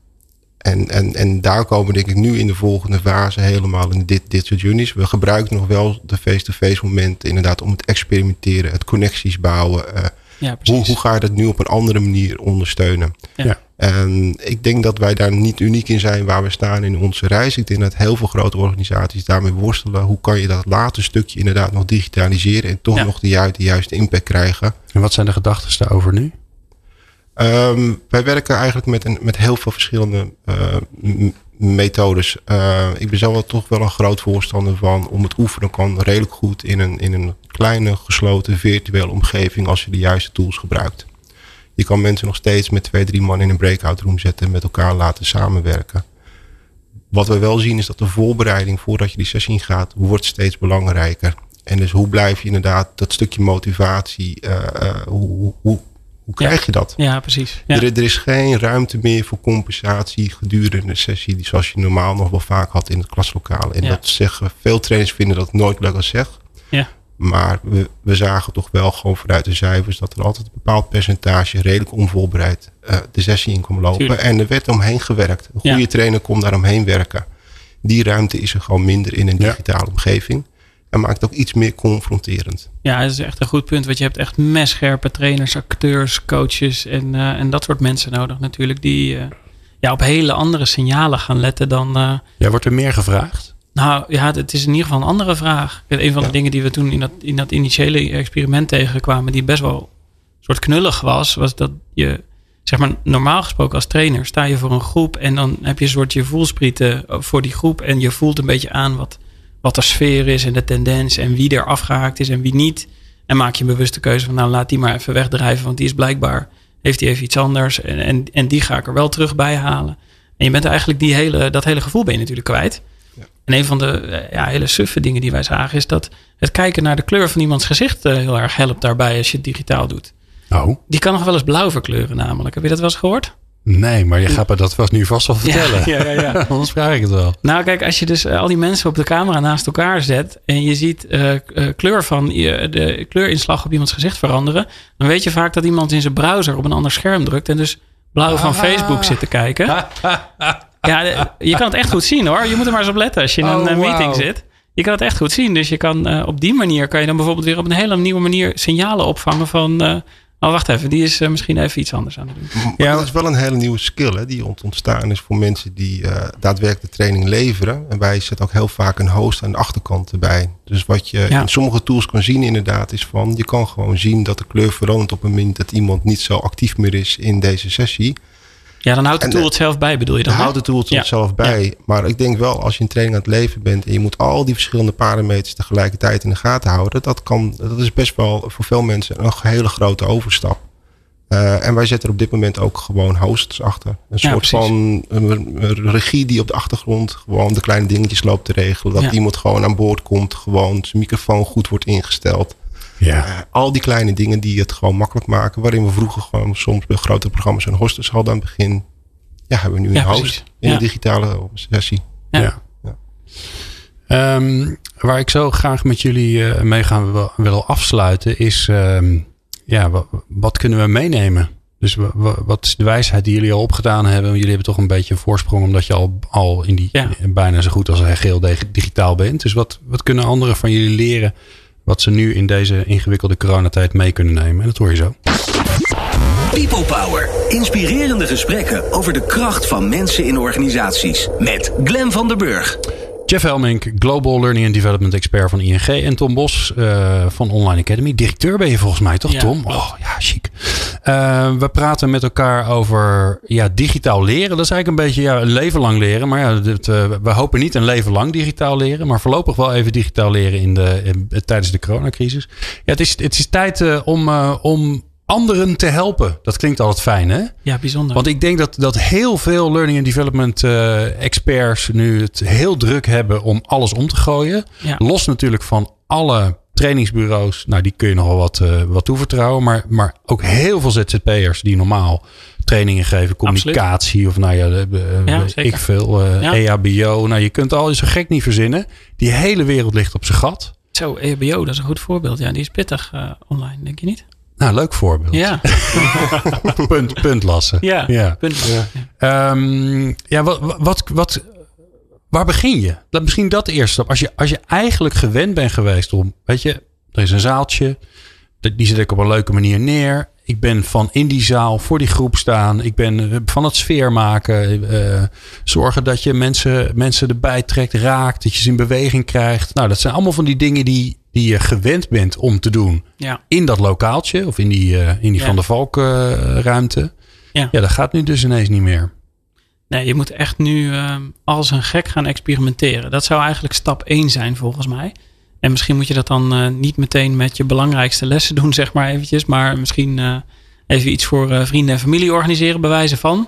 En, en, en daar komen denk ik nu in de volgende fase helemaal in dit, dit soort unies. We gebruiken nog wel de face-to-face -face momenten inderdaad om het experimenteren, het connecties bouwen. Uh, ja, hoe, hoe ga je dat nu op een andere manier ondersteunen? Ja. En ik denk dat wij daar niet uniek in zijn waar we staan in onze reis. Ik denk dat heel veel grote organisaties daarmee worstelen. Hoe kan je dat later stukje inderdaad nog digitaliseren en toch nog de, juiste, de juiste impact krijgen. En wat zijn de gedachten daarover nu? Ehm, wij werken eigenlijk met, een, met heel veel verschillende uh, methodes. Uh, ik ben zelf wel toch wel een groot voorstander van om het oefenen kan redelijk goed in een, in een kleine gesloten virtuele omgeving als je de juiste tools gebruikt. Je kan mensen nog steeds met twee, drie man in een breakout room zetten en met elkaar laten samenwerken. Wat we wel zien is dat de voorbereiding voordat je die sessie gaat, wordt steeds belangrijker. En dus hoe blijf je inderdaad dat stukje motivatie, uh, uh, hoe, hoe, hoe krijg je dat? Ja, precies. Ja. Er, er, is geen ruimte meer voor compensatie gedurende de sessie, zoals je normaal nog wel vaak had in het klaslokaal. En dat zeggen veel trainers vinden dat nooit leuk als zeg. Maar we, we zagen toch wel gewoon vanuit de cijfers dat er altijd een bepaald percentage redelijk onvoorbereid uh, de sessie in kon lopen. Tuurlijk. En er werd omheen gewerkt. Een goede ja. trainer kon daar omheen werken. Die ruimte is er gewoon minder in een digitale ja. omgeving. En maakt het ook iets meer confronterend. Ja, dat is echt een goed punt. Want je hebt echt messcherpe trainers, acteurs, coaches en, uh, en dat soort mensen nodig natuurlijk. Die uh, ja, op hele andere signalen gaan letten dan... Uh, ja, wordt er meer gevraagd? Nou ja, het is in ieder geval een andere vraag. Een van de dingen die we toen in dat, in dat initiële experiment tegenkwamen, die best wel soort knullig was, was dat je, zeg maar, normaal gesproken als trainer sta je voor een groep en dan heb je een soort je voelsprieten voor die groep en je voelt een beetje aan wat, wat de sfeer is en de tendens en wie er afgehaakt is en wie niet. En maak je een bewuste keuze van, nou laat die maar even wegdrijven, want die is blijkbaar, heeft die even iets anders en, en, en die ga ik er wel terug bij halen. En je bent eigenlijk die hele, dat hele gevoel ben je natuurlijk kwijt. En een van de ja, hele suffe dingen die wij zagen is dat het kijken naar de kleur van iemands gezicht uh, heel erg helpt daarbij als je het digitaal doet. Oh. Die kan nog wel eens blauw verkleuren namelijk. Heb je dat wel eens gehoord? Nee, maar je gaat me dat was nu vast wel vertellen. Ja, ja, ja. ja. Anders vraag ik het wel. Nou, kijk, als je dus al die mensen op de camera naast elkaar zet en je ziet uh, uh, kleur van de kleurinslag op iemands gezicht veranderen, dan weet je vaak dat iemand in zijn browser op een ander scherm drukt en dus blauw van ah. Facebook zit te kijken. Ja, je kan het echt goed zien hoor. Je moet er maar eens op letten als je in een oh, meeting wow. zit. Je kan het echt goed zien. Dus je kan uh, op die manier kan je dan bijvoorbeeld weer op een hele nieuwe manier signalen opvangen van. Uh, oh, wacht even, die is uh, misschien even iets anders aan het doen. Maar ja, dat is wel een hele nieuwe skill hè, die ontstaan is voor mensen die daadwerkelijk de training leveren. En wij zetten ook heel vaak een host aan de achterkant erbij. Dus wat je ja. in sommige tools kan zien inderdaad is van je kan gewoon zien dat de kleur verandert op het moment dat iemand niet zo actief meer is in deze sessie. Ja, dan houdt de tool het zelf bij, bedoel je dan? Dan houdt de tool het ja. zelf bij. Ja. Maar ik denk wel, als je een training aan het leven bent en je moet al die verschillende parameters tegelijkertijd in de gaten houden, dat, kan, dat is best wel voor veel mensen een hele grote overstap. Uh, en wij zetten er op dit moment ook gewoon hosts achter. Een soort van een regie die op de achtergrond gewoon de kleine dingetjes loopt te regelen. Dat iemand gewoon aan boord komt, gewoon zijn microfoon goed wordt ingesteld. Ja. Uh, al die kleine dingen die het gewoon makkelijk maken. Waarin we vroeger gewoon soms bij grote programma's een hostess hadden aan het begin. Ja, hebben we nu een ja, host precies. in ja. de digitale sessie. Ja. Um, waar ik zo graag met jullie uh, mee gaan willen afsluiten is... Um, ja, wat, wat, kunnen we meenemen? Dus wat is de wijsheid die jullie al opgedaan hebben? Jullie hebben toch een beetje een voorsprong omdat je al, al in die bijna zo goed als geheel digitaal bent. Dus wat, wat kunnen anderen van jullie leren wat ze nu in deze ingewikkelde coronatijd mee kunnen nemen. En dat hoor je zo. People Power. Inspirerende gesprekken over de kracht van mensen in organisaties. Met Glen van der Burg. Jeff Helmink, Global Learning and Development Expert van ING. En Tom Bos uh, van Online Academy. Directeur ben je volgens mij, toch ja, Tom? Oh ja, chic. Uh, we praten met elkaar over ja, digitaal leren. Dat is eigenlijk een beetje ja, een leven lang leren. Maar ja, dit, uh, we hopen niet een leven lang digitaal leren. Maar voorlopig wel even digitaal leren in de, in, tijdens de coronacrisis. Ja, het, is, het is tijd om, om anderen te helpen. Dat klinkt altijd fijn, hè? Ja, bijzonder. Want ik denk dat, dat heel veel learning and development uh, experts nu het heel druk hebben om alles om te gooien. Ja. Los natuurlijk van alle trainingsbureaus. Nou, die kun je nogal wat, uh, wat toevertrouwen. Maar, maar ook heel veel ZZP'ers die normaal trainingen geven. Communicatie Absoluut. of nou ja, ja ik veel. Uh, ja. EHBO. Nou, je kunt al zo gek niet verzinnen. Die hele wereld ligt op zijn gat. Zo, EHBO, dat is een goed voorbeeld. Ja, die is pittig online, denk je niet? Nou, leuk voorbeeld. Ja. punt, punt lassen. Ja, ja. punt lassen. Um, ja wat, wat, wat, waar begin je? Dat, misschien dat eerst op. Als je, als je eigenlijk gewend bent geweest om, weet je, er is een zaaltje, die zet ik op een leuke manier neer. ik ben van in die zaal voor die groep staan. Ik ben eh, van het sfeer maken. eh, zorgen dat je mensen, mensen erbij trekt, raakt. Dat je ze in beweging krijgt. Nou, dat zijn allemaal van die dingen die, die je gewend bent om te doen. Ja. In dat lokaaltje of in die, eh, in die Ja. Van der Valk ruimte. Ja. ja, dat gaat nu dus ineens niet meer. Nee, je moet echt nu ehm, als een gek gaan experimenteren. Dat zou eigenlijk stap 1 zijn volgens mij. En misschien moet je dat dan eh, niet meteen met je belangrijkste lessen doen, zeg maar eventjes. Maar misschien eh, even iets voor eh, vrienden en familie organiseren, bij wijze van.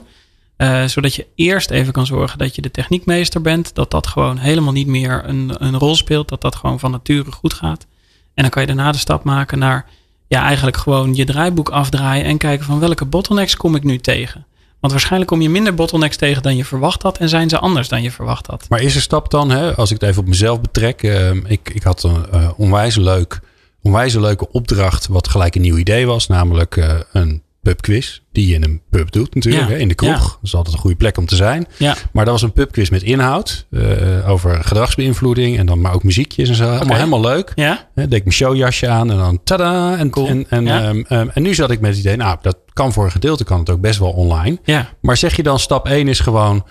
Zodat je eerst even kan zorgen dat je de techniekmeester bent. Dat dat gewoon helemaal niet meer een, een rol speelt. Dat dat gewoon van nature goed gaat. En dan kan je daarna de stap maken naar ja, eigenlijk gewoon je draaiboek afdraaien. En kijken van welke bottlenecks kom ik nu tegen. Want waarschijnlijk kom je minder bottlenecks tegen dan je verwacht had. En zijn ze anders dan je verwacht had. Maar is er stap dan, hè, als ik het even op mezelf betrek. eh, ik, ik had een eh, onwijs, leuk, onwijs leuke opdracht, wat gelijk een nieuw idee was. Namelijk eh, een pubquiz, die je in een pub doet natuurlijk, Ja, hè, in de kroeg. ja. Dat is altijd een goede plek om te zijn. Ja. Maar dat was een pubquiz met inhoud, eh, over gedragsbeïnvloeding en dan maar ook muziekjes en zo. Allemaal helemaal leuk. Ja? Hè, deed ik mijn showjasje aan en dan tada. En, Cool. en, en, ehm, ehm, en nu zat ik met het idee, nou, dat kan voor een gedeelte kan het ook best wel online. Ja. Maar zeg je dan stap 1 is gewoon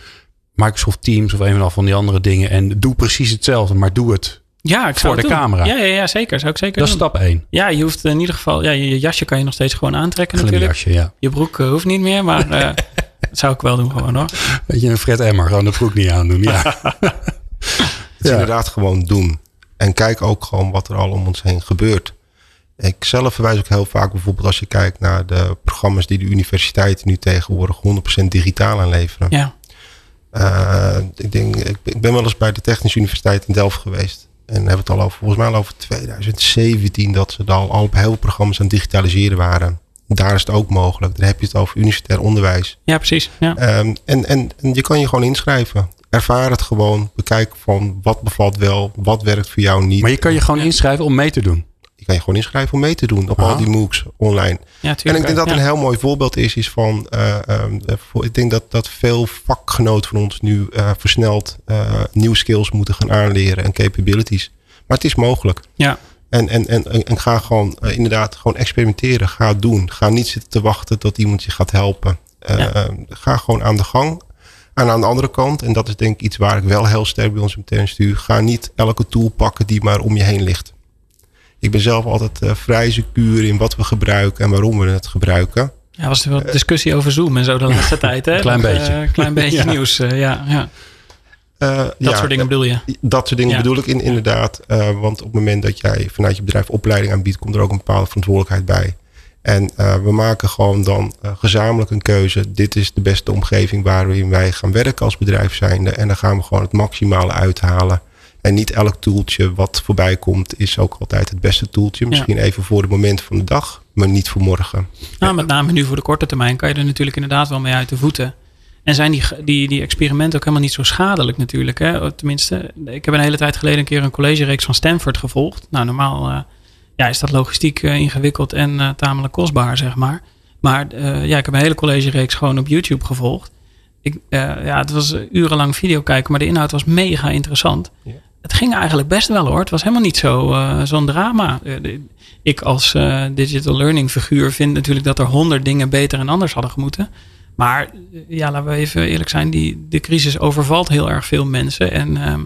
Microsoft Teams of een of van die andere dingen. En doe precies hetzelfde, maar doe het. Ja, ik zou Voor de doen. camera. Ja, ja, ja, zeker. Zou ik zeker Dat is stap 1. Ja, je hoeft in ieder geval... Ja, je, je jasje kan je nog steeds gewoon aantrekken natuurlijk. Glimjasje, ja. Je broek eh, hoeft niet meer, maar eh, dat zou ik wel doen gewoon hoor. Weet je, een Fred Emmer, gewoon de broek niet aandoen. Ja. Het is Ja. inderdaad gewoon doen. En kijk ook gewoon wat er al om ons heen gebeurt. Ik zelf verwijs ook heel vaak bijvoorbeeld als je kijkt naar de programma's die de universiteiten nu tegenwoordig 100% digitaal aanleveren. Ja. Eh, ik, denk, ik ben wel eens bij de Technische Universiteit in Delft geweest. En hebben het al over, volgens mij al over 2017 dat ze dan al op heel veel programma's aan het digitaliseren waren. Daar is het ook mogelijk. Daar heb je het over universitair onderwijs. Ja, precies. Ja. Ehm, en, en, en je kan je gewoon inschrijven. Ervaar het gewoon. Bekijk van wat bevalt wel, wat werkt voor jou niet. Maar je kan je gewoon inschrijven om mee te doen. Kan je gewoon inschrijven om mee te doen op al die MOOCs online. Ja, tuurlijk. en ik denk dat ja. een heel mooi voorbeeld is, is van, eh, ehm, eh, voor, ik denk dat, dat veel vakgenoten van ons nu eh, versneld eh, nieuwe skills moeten gaan aanleren en capabilities. Maar het is mogelijk. Ja. En, en, en, en, ga gewoon inderdaad gewoon experimenteren. Ga doen. Ga niet zitten te wachten tot iemand je gaat helpen. Eh, Ja. eh, ga gewoon aan de gang. En aan de andere kant, en dat is denk ik iets waar ik wel heel sterk bij ons meteen stuur. Ga niet elke tool pakken die maar om je heen ligt. Ik ben zelf altijd eh, vrij secuur in wat we gebruiken en waarom we het gebruiken. Ja, was er wel discussie over Zoom en zo de laatste tijd. Hè? Klein Nog, beetje. eh, klein beetje Ja. nieuws. eh, ja, ja. Eh, Dat ja, soort dingen bedoel je. Dat soort dingen Ja. bedoel ik in, inderdaad. Eh, want op het moment dat jij vanuit je bedrijf opleiding aanbiedt, komt er ook een bepaalde verantwoordelijkheid bij. En eh, we maken gewoon dan eh, gezamenlijk een keuze. Dit is de beste omgeving waarin wij gaan werken als bedrijf zijnde. En dan gaan we gewoon het maximale uithalen. En niet elk toeltje wat voorbij komt is ook altijd het beste toeltje. Misschien even voor het moment van de dag, maar niet voor morgen. Nou, met name nu voor de korte termijn kan je er natuurlijk inderdaad wel mee uit de voeten. En zijn die, die, die experimenten ook helemaal niet zo schadelijk natuurlijk. Hè? Tenminste, ik heb een hele tijd geleden een keer een collegereeks van Stanford gevolgd. Nou, normaal eh, ja, is dat logistiek eh, ingewikkeld en eh, tamelijk kostbaar, zeg maar. Maar ja, ik heb een hele collegereeks gewoon op YouTube gevolgd. Ik, ja, het was urenlang video kijken, maar de inhoud was mega interessant. Het ging eigenlijk best wel hoor. Het was helemaal niet eh, zo'n drama. Eh, ik als eh, digital learning figuur vind natuurlijk dat er honderd dingen beter en anders hadden gemoeten. Maar ja, laten we even eerlijk zijn. Die, de crisis overvalt heel erg veel mensen. En ehm,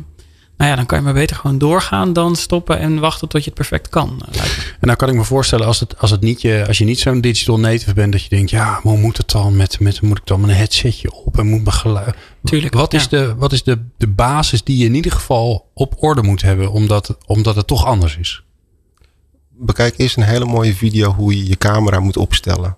nou ja, dan kan je maar beter gewoon doorgaan dan stoppen en wachten tot je het perfect kan. eh. En nou kan ik me voorstellen, als, het, als, het niet je, als je niet zo'n digital native bent, dat je denkt, ja, maar hoe moet het dan met, met moet ik dan een headsetje op en moet mijn geluid. Tuurlijk, Wat is, ja. de, wat is de, de basis die je in ieder geval op orde moet hebben, omdat, omdat het toch anders is? Bekijk eerst een hele mooie video hoe je je camera moet opstellen.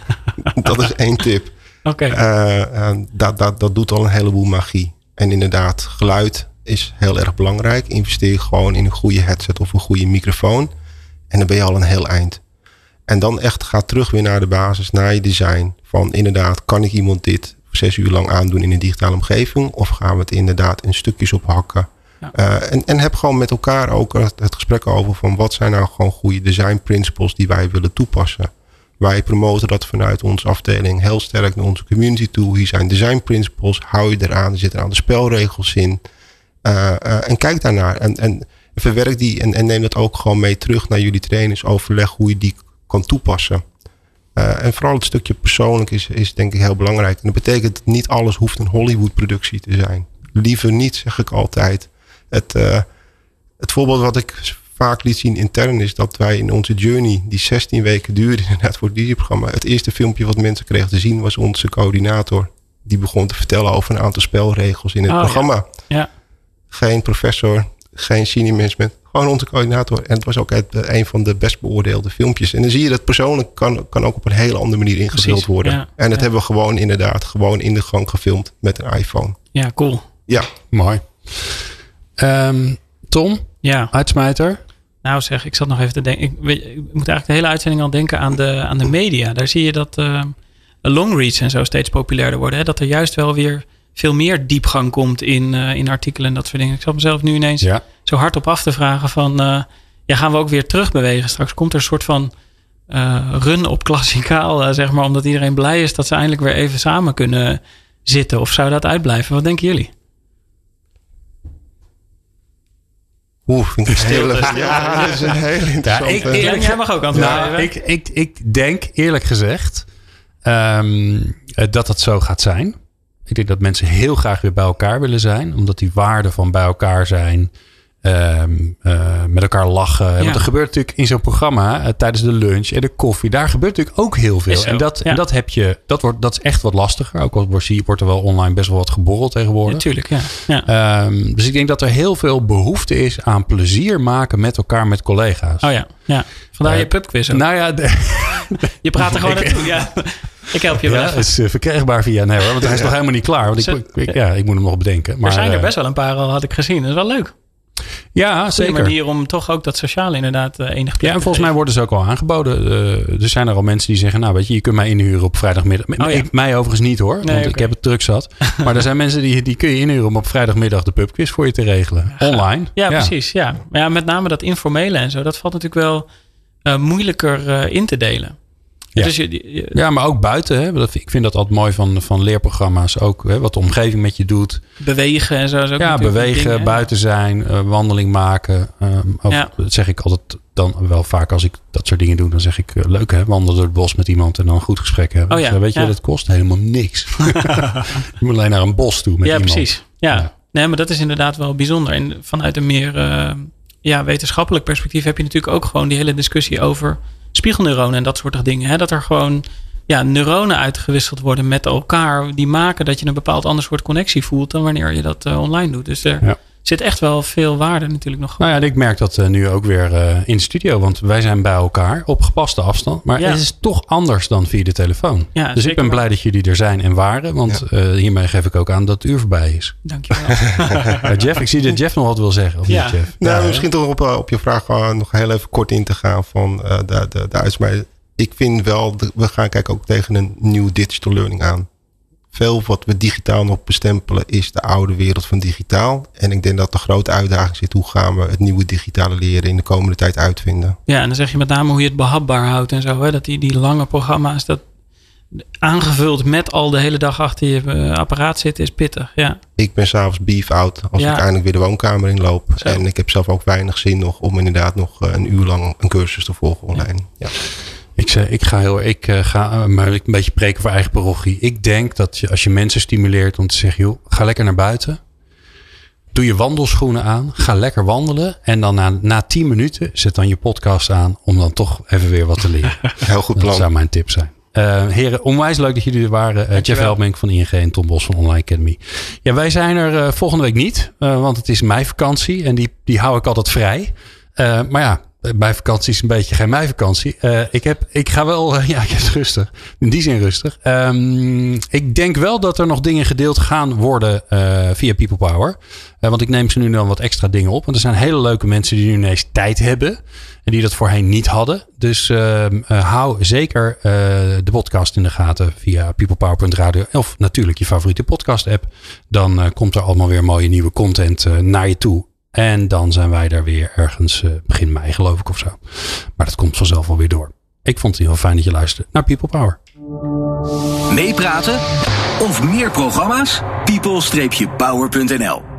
dat is één tip. Oké. Eh, eh, dat, dat, dat doet al een heleboel magie. En inderdaad, geluid is heel erg belangrijk. Investeer gewoon in een goede headset of een goede microfoon. En dan ben je al een heel eind. En dan echt ga terug weer naar de basis, naar je design. Van inderdaad, kan ik iemand dit zes uur lang aandoen in een digitale omgeving? Of gaan we het inderdaad in stukjes ophakken? Ja. Eh, en, en heb gewoon met elkaar ook het, het gesprek over van wat zijn nou gewoon goede design principles die wij willen toepassen. Wij promoten dat vanuit onze afdeling heel sterk naar onze community toe. Hier zijn design principles, hou je eraan, er zitten aan de spelregels in. Eh, eh, en kijk daarnaar en, en verwerk die en, en neem dat ook gewoon mee terug naar jullie trainers. Overleg hoe je die kan toepassen. Eh, en vooral het stukje persoonlijk is, is denk ik heel belangrijk. En dat betekent dat niet alles hoeft een Hollywood-productie te zijn. Liever niet, zeg ik altijd. Het, uh, het voorbeeld wat ik vaak liet zien intern is dat wij in onze journey, die 16 weken duurde inderdaad voor het programma, het eerste filmpje wat mensen kregen te zien was onze coördinator. Die begon te vertellen over een aantal spelregels in het Oh, programma. Ja. ja. Geen professor, geen senior management, gewoon onze coördinator. En het was ook het, een van de best beoordeelde filmpjes. En dan zie je dat persoonlijk kan, kan ook op een hele andere manier ingevuld Precies, worden. ja, en dat ja. hebben we gewoon inderdaad gewoon in de gang gefilmd met een iPhone. Ja, cool. Ja, Mooi. Ehm, Tom, Ja. uitsmijter. Nou zeg, ik zat nog even te denken. Ik, weet, ik moet eigenlijk de hele uitzending al denken aan de, aan de media. Daar zie je dat eh longreads en zo steeds populairder worden. Hè? Dat er juist wel weer veel meer diepgang komt in, eh, in artikelen en dat soort dingen. Ik zat mezelf nu ineens Ja. zo hard op af te vragen van... eh, ja, gaan we ook weer terugbewegen? Straks komt er een soort van eh, run op klassikaal, zeg maar. Omdat iedereen blij is dat ze eindelijk weer even samen kunnen zitten. Of zou dat uitblijven? Wat denken jullie? Oeh, vind ik een hele, Stilte, ja, dat is een hele interessante. ik- Ja, jij mag ook antwoorden. Nou, ik, ik, ik denk eerlijk gezegd ehm, eh, dat dat zo gaat zijn. Ik denk dat mensen heel graag weer bij elkaar willen zijn. Omdat die waarden van bij elkaar zijn. Ehm, eh, met elkaar lachen. Ja. Want er gebeurt natuurlijk in zo'n programma eh, tijdens de lunch en de koffie. Daar gebeurt natuurlijk ook heel veel. En, dat, ja. en dat heb je. Dat, wordt, dat is echt wat lastiger. Ook al wordt, zie- wordt er wel online best wel wat geborreld tegenwoordig. Natuurlijk, ja. ja. Ehm, dus ik denk dat er heel veel behoefte is aan plezier maken met elkaar, met collega's. Oh ja, ja. Vandaar Eh, je pubquiz ook. Nou ja, de- Je praat er gewoon naartoe. Ja. Ik help je wel. ja, is verkrijgbaar via nee hoor, want hij is nog helemaal niet klaar. Want ik, ik, ik- ja, ik moet hem nog bedenken. Maar, er zijn er best wel een paar al, had ik gezien. Dat is wel leuk. Ja, zeker. manier om toch ook dat sociale inderdaad eh, enig plek Ja, en volgens mij worden ze ook al aangeboden. Eh, er zijn er al mensen die zeggen, nou weet je, je kunt mij inhuren op vrijdagmiddag. Oh, ja. ik, mij overigens niet hoor, want oké. ik heb het druk zat. maar er zijn mensen die, die kun je inhuren om op vrijdagmiddag de pubquiz voor je te regelen. Online. Ja, precies. Ja. Maar ja, met name dat informele en zo. Dat valt natuurlijk wel eh, moeilijker in te delen. Ja. Dus je, je- Ja, maar ook buiten. Hè. Ik vind dat altijd mooi van, van leerprogramma's. Ook hè, wat de omgeving met je doet. bewegen en zo. Is ook Ja, bewegen, ding, buiten zijn, eh, wandeling maken. Ehm, Ja. Dat zeg ik altijd dan wel vaak als ik dat soort dingen doe. Dan zeg ik, eh, leuk hè, wandelen door het bos met iemand en dan een goed gesprek hebben. Oh ja, Dus, weet je, dat kost helemaal niks. je moet alleen naar een bos toe met ja, iemand. precies. Ja. Ja. Nee, maar dat is inderdaad wel bijzonder. En vanuit een meer eh, ja, wetenschappelijk perspectief heb je natuurlijk ook gewoon die hele discussie over spiegelneuronen en dat soort dingen. Hè? Dat er gewoon ja, neuronen uitgewisseld worden met elkaar. Die maken dat je een bepaald ander soort connectie voelt dan wanneer je dat eh, online doet. Dus Ja. Zit echt wel veel waarde natuurlijk nog. Nou ja, en ik merk dat eh, nu ook weer eh, in de studio. Want wij zijn bij elkaar op gepaste afstand. Maar Ja. het is toch anders dan via de telefoon. Ja, dus ik ben wel. blij dat jullie er zijn en waren. Want eh, hiermee geef ik ook aan dat het uur voorbij is. Dankjewel. Ja, Jeff, ik zie dat Jeff nog wat wil zeggen. Of Ja. niet, Jeff? Nou, Ja, misschien toch op, op je vraag uh, nog heel even kort in te gaan van eh, de, de, de. Ik vind wel, de- we gaan kijken ook tegen een nieuw digital learning aan. Veel wat we digitaal nog bestempelen is de oude wereld van digitaal. En ik denk dat de grote uitdaging zit, hoe gaan we het nieuwe digitale leren in de komende tijd uitvinden. Ja, en dan zeg je met name hoe je het behapbaar houdt en zo. Hè? Dat die, die lange programma's, dat aangevuld met al de hele dag achter je eh, apparaat zitten, is pittig. Ja, Ik ben s'avonds beef out als Ja. ik eindelijk weer de woonkamer inloop. Zo. En ik heb zelf ook weinig zin nog om inderdaad nog eh, een uur lang een cursus te volgen online. Ja. Ik, zeg, ik ga heel ik eh, ga eh, maar een beetje preken voor eigen parochie. Ik denk dat je, als je mensen stimuleert om te zeggen, joh, ga lekker naar buiten. Doe je wandelschoenen aan. Ga lekker wandelen. En dan na, na 10 minuten zet dan je podcast aan om dan toch even weer wat te leren. Heel goed Dat plan. zou mijn tip zijn. Eh, heren, onwijs leuk dat jullie er waren. Jeff. Helmink van ING en Tom Bos van Online Academy. Ja, wij zijn er volgende week niet. want het is meivakantie. En die, die hou ik altijd vrij. Maar ja, bij vakantie is een beetje geen meivakantie. Eh ik, heb, ik ga wel, eh, ja, ik heb het rustig. In die zin rustig. Ehm, ik denk wel dat er nog dingen gedeeld gaan worden eh, via People Power. Eh, want ik neem ze nu dan wat extra dingen op. Want er zijn hele leuke mensen die nu ineens tijd hebben. En die dat voorheen niet hadden. Dus ehm, eh, hou zeker eh, de podcast in de gaten via peoplepower.radio. Of natuurlijk je favoriete podcast app. Dan eh, komt er allemaal weer mooie nieuwe content eh, naar je toe. En dan zijn wij daar weer ergens eh, begin mei geloof ik of zo. Maar dat komt vanzelf wel weer door. Ik vond het heel fijn dat je luisterde naar People Power. Meepraten of meer programma's? people-power.nl